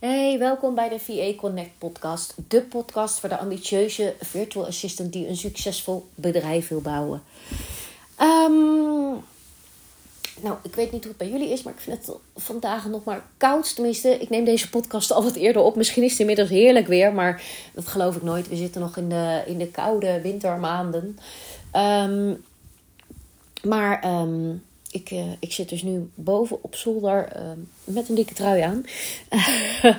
Hey, welkom bij de VA Connect podcast. De podcast voor de ambitieuze virtual assistant die een succesvol bedrijf wil bouwen. Ehm, nou, ik weet niet hoe het bij jullie is, maar ik vind het vandaag nog maar koud. Tenminste, ik neem deze podcast al wat eerder op. Misschien is het inmiddels heerlijk weer, maar dat geloof ik nooit. We zitten nog in de, in de koude wintermaanden. Um, maar ehm, ik, uh, ik zit dus nu boven op zolder uh, met een dikke trui aan.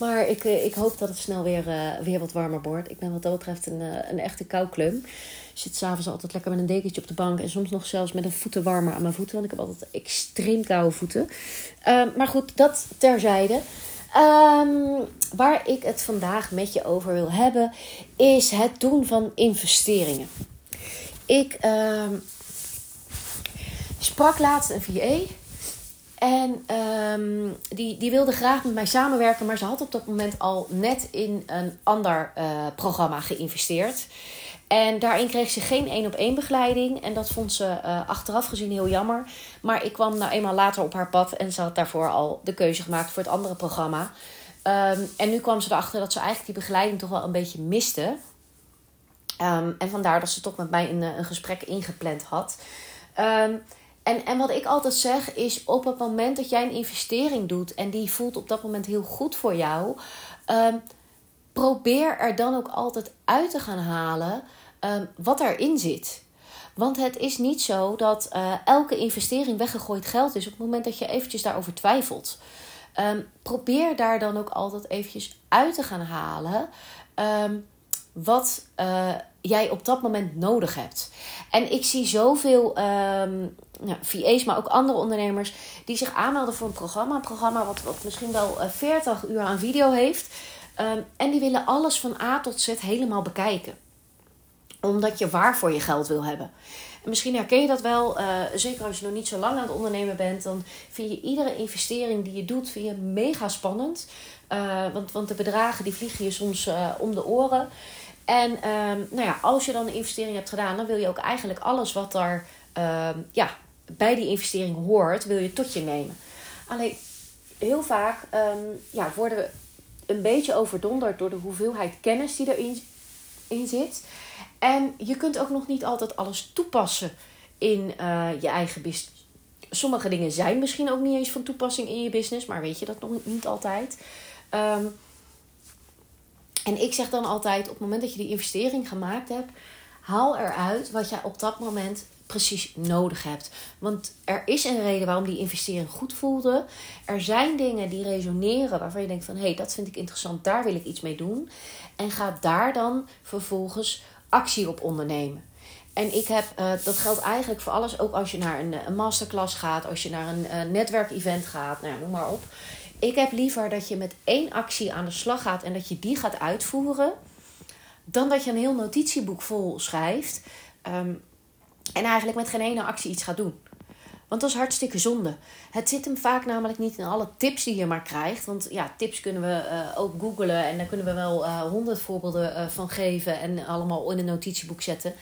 maar ik, uh, ik hoop dat het snel weer, weer wat warmer wordt. Ik ben wat dat betreft een, een echte koukleum. Ik zit s'avonds altijd lekker met een dekentje op de bank. En soms nog zelfs met een voetenwarmer aan mijn voeten. Want ik heb altijd extreem koude voeten. Ehm, maar goed, dat terzijde. Um, waar ik het vandaag met je over wil hebben, is het doen van investeringen. Ik sprak laatst een VA. En um, die, die wilde graag met mij samenwerken, maar ze had op dat moment al net in een ander uh, programma geïnvesteerd. En daarin kreeg ze geen één op één begeleiding. En dat vond ze uh, achteraf gezien heel jammer. Maar ik kwam nou eenmaal later op haar pad en ze had daarvoor al de keuze gemaakt voor het andere programma. Um, en nu kwam ze erachter dat ze eigenlijk die begeleiding toch wel een beetje miste. Um, en vandaar dat ze toch met mij een, een gesprek ingepland had. En, en wat ik altijd zeg is: op het moment dat jij een investering doet en die voelt op dat moment heel goed voor jou, um, probeer er dan ook altijd uit te gaan halen um, wat erin zit. Want het is niet zo dat uh, elke investering weggegooid geld is op het moment dat je eventjes daarover twijfelt. Um, probeer daar dan ook altijd eventjes uit te gaan halen wat uh, jij op dat moment nodig hebt. En ik zie zoveel um, nou, VA's, maar ook andere ondernemers die zich aanmelden voor een programma. Een programma wat, wat misschien wel 40 uur aan video heeft. Um, en die willen alles van A tot Z helemaal bekijken. Omdat je waar voor je geld wil hebben. En misschien herken je dat wel, uh, zeker als je nog niet zo lang aan het ondernemen bent. Dan vind je iedere investering die je doet vind je mega spannend. Uh, want, want de bedragen die vliegen je soms uh, om de oren. En um, nou ja, als je dan een investering hebt gedaan, dan wil je ook eigenlijk alles wat er um, ja, bij die investering hoort, wil je tot je nemen. Alleen heel vaak um, ja, worden we een beetje overdonderd door de hoeveelheid kennis die erin in zit. En je kunt ook nog niet altijd alles toepassen in uh, je eigen business. Sommige dingen zijn misschien ook niet eens van toepassing in je business, maar weet je dat nog niet altijd. Um, en ik zeg dan altijd: op het moment dat je die investering gemaakt hebt, haal eruit wat jij op dat moment precies nodig hebt. Want er is een reden waarom die investering goed voelde. Er zijn dingen die resoneren waarvan je denkt van hé, hey, dat vind ik interessant, daar wil ik iets mee doen. En ga daar dan vervolgens actie op ondernemen. En ik heb, uh, dat geldt eigenlijk voor alles, ook als je naar een, masterclass gaat, als je naar een uh, netwerkevent gaat, nou noem maar op. Ik heb liever dat je met één actie aan de slag gaat en dat je die gaat uitvoeren, dan dat je een heel notitieboek vol schrijft um, en eigenlijk met geen ene actie iets gaat doen. Want dat is hartstikke zonde. Het zit hem vaak namelijk niet in alle tips die je maar krijgt. Want ja, tips kunnen we uh, ook googlen en daar kunnen we wel honderd uh, voorbeelden uh, van geven en allemaal in een notitieboek zetten.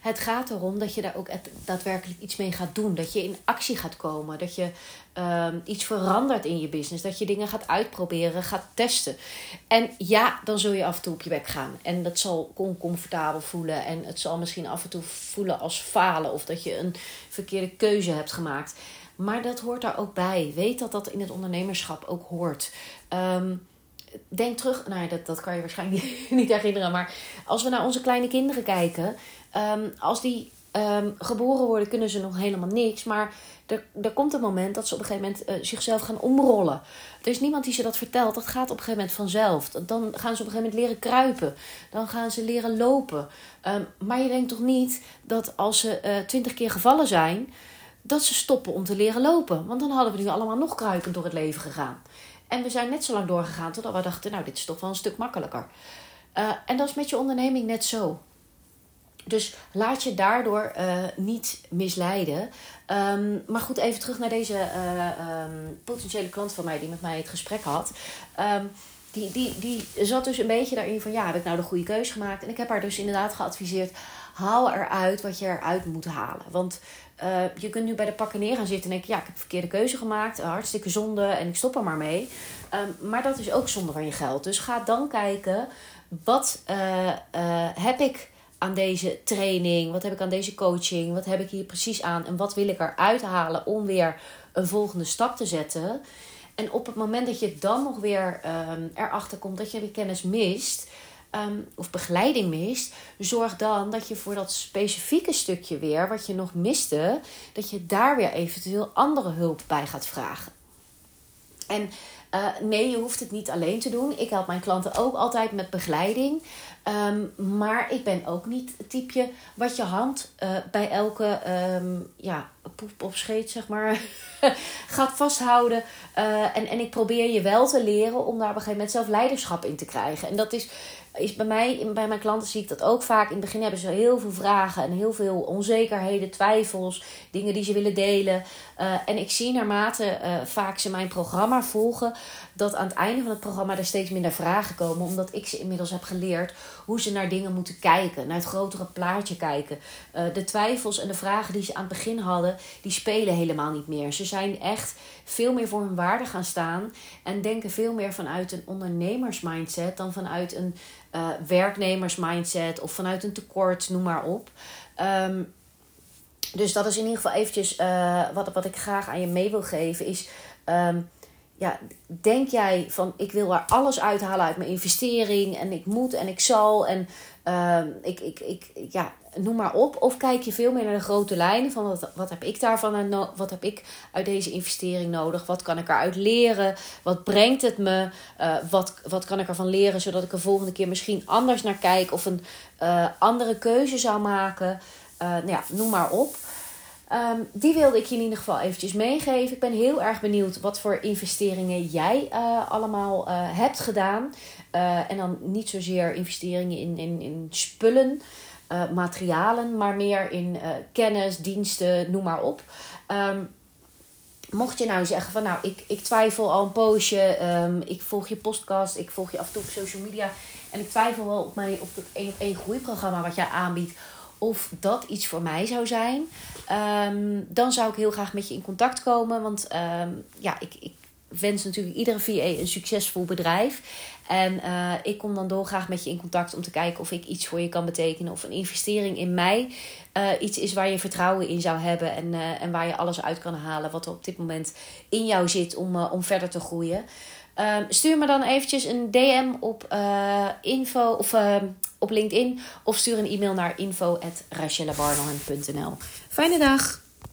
Het gaat erom dat je daar ook daadwerkelijk iets mee gaat doen. Dat je in actie gaat komen. Dat je um, iets verandert in je business. Dat je dingen gaat uitproberen, gaat testen. En ja, dan zul je af en toe op je bek gaan. En dat zal oncomfortabel voelen. En het zal misschien af en toe voelen als falen. Of dat je een verkeerde keuze hebt gemaakt. Maar dat hoort daar ook bij. Weet dat dat in het ondernemerschap ook hoort. Um, denk terug, nou dat, dat kan je waarschijnlijk niet herinneren, maar als we naar onze kleine kinderen kijken, um, als die um, geboren worden, kunnen ze nog helemaal niks. Maar er, komt een moment dat ze op een gegeven moment uh, zichzelf gaan omrollen. Er is niemand die ze dat vertelt. Dat gaat op een gegeven moment vanzelf. Dan gaan ze op een gegeven moment leren kruipen. Dan gaan ze leren lopen. Um, maar je denkt toch niet dat als ze uh, twintig keer gevallen zijn, dat ze stoppen om te leren lopen. Want dan hadden we nu allemaal nog kruipend door het leven gegaan. En we zijn net zo lang doorgegaan totdat we dachten, nou, dit is toch wel een stuk makkelijker. Uh, en dat is met je onderneming net zo. Dus laat je daardoor uh, niet misleiden. Um, maar goed, even terug naar deze uh, um, potentiële klant van mij die met mij het gesprek had. Um, die, die, die zat dus een beetje daarin van ja, heb ik nou de goede keuze gemaakt? En ik heb haar dus inderdaad geadviseerd. haal eruit wat je eruit moet halen. Want uh, je kunt nu bij de pakken neer gaan zitten en denken: ja, ik heb verkeerde keuze gemaakt, hartstikke zonde en ik stop er maar mee. Maar dat is ook zonde van je geld. Dus ga dan kijken: wat heb ik aan deze training? Wat heb ik aan deze coaching? Wat heb ik hier precies aan? En wat wil ik eruit halen om weer een volgende stap te zetten? En op het moment dat je dan nog weer um, erachter komt dat je weer kennis mist, um, of begeleiding mist, zorg dan dat je voor dat specifieke stukje weer, wat je nog miste, dat je daar weer eventueel andere hulp bij gaat vragen. En uh, nee, je hoeft het niet alleen te doen. Ik help mijn klanten ook altijd met begeleiding. Um, maar ik ben ook niet het type wat je hand uh, bij elke um, ja, poep of scheet, zeg maar, gaat vasthouden. Uh, en, en ik probeer je wel te leren om daar op een gegeven moment zelf leiderschap in te krijgen. En dat is is bij mij, bij mijn klanten zie ik dat ook vaak. In het begin hebben ze heel veel vragen en heel veel onzekerheden, twijfels, dingen die ze willen delen. Uh, en ik zie naarmate uh, vaak ze mijn programma volgen, dat aan het einde van het programma er steeds minder vragen komen. Omdat ik ze inmiddels heb geleerd hoe ze naar dingen moeten kijken, naar het grotere plaatje kijken. Uh, de twijfels en de vragen die ze aan het begin hadden, die spelen helemaal niet meer. Ze zijn echt veel meer voor hun waarde gaan staan en denken veel meer vanuit een ondernemersmindset dan vanuit een uh, werknemersmindset of vanuit een tekort, noem maar op. Um, dus dat is in ieder geval eventjes uh, wat, wat ik graag aan je mee wil geven. Is, um, ja, denk jij van ik wil er alles uithalen uit mijn investering en ik moet en ik zal en uh, ik, ik, ik, ja, noem maar op. Of kijk je veel meer naar de grote lijnen van wat, wat heb ik daarvan no wat heb ik uit deze investering nodig? Wat kan ik eruit leren? Wat brengt het me? Uh, wat, wat kan ik ervan leren zodat ik er volgende keer misschien anders naar kijk of een uh, andere keuze zou maken? Uh, nou ja, noem maar op. Um, die wilde ik je in ieder geval eventjes meegeven. Ik ben heel erg benieuwd wat voor investeringen jij allemaal hebt gedaan. En dan niet zozeer investeringen in, in, in spullen, materialen, maar meer in kennis, diensten, noem maar op. Um, mocht je nou zeggen van nou, ik, ik twijfel al een poosje. Um, ik volg je podcast, ik volg je af en toe op social media. En ik twijfel wel op, mijn, op het één één groeiprogramma wat jij aanbiedt of dat iets voor mij zou zijn, um, dan zou ik heel graag met je in contact komen. Want ja, ik, ik wens natuurlijk iedere VA een succesvol bedrijf. En uh, ik kom dan dolgraag met je in contact om te kijken of ik iets voor je kan betekenen. Of een investering in mij uh, iets is waar je vertrouwen in zou hebben. En, uh, en waar je alles uit kan halen wat er op dit moment in jou zit om, om verder te groeien. Um, stuur me dan eventjes een DM op info of op LinkedIn of stuur een e-mail naar info@rachelabarnelhen.nl. Fijne dag.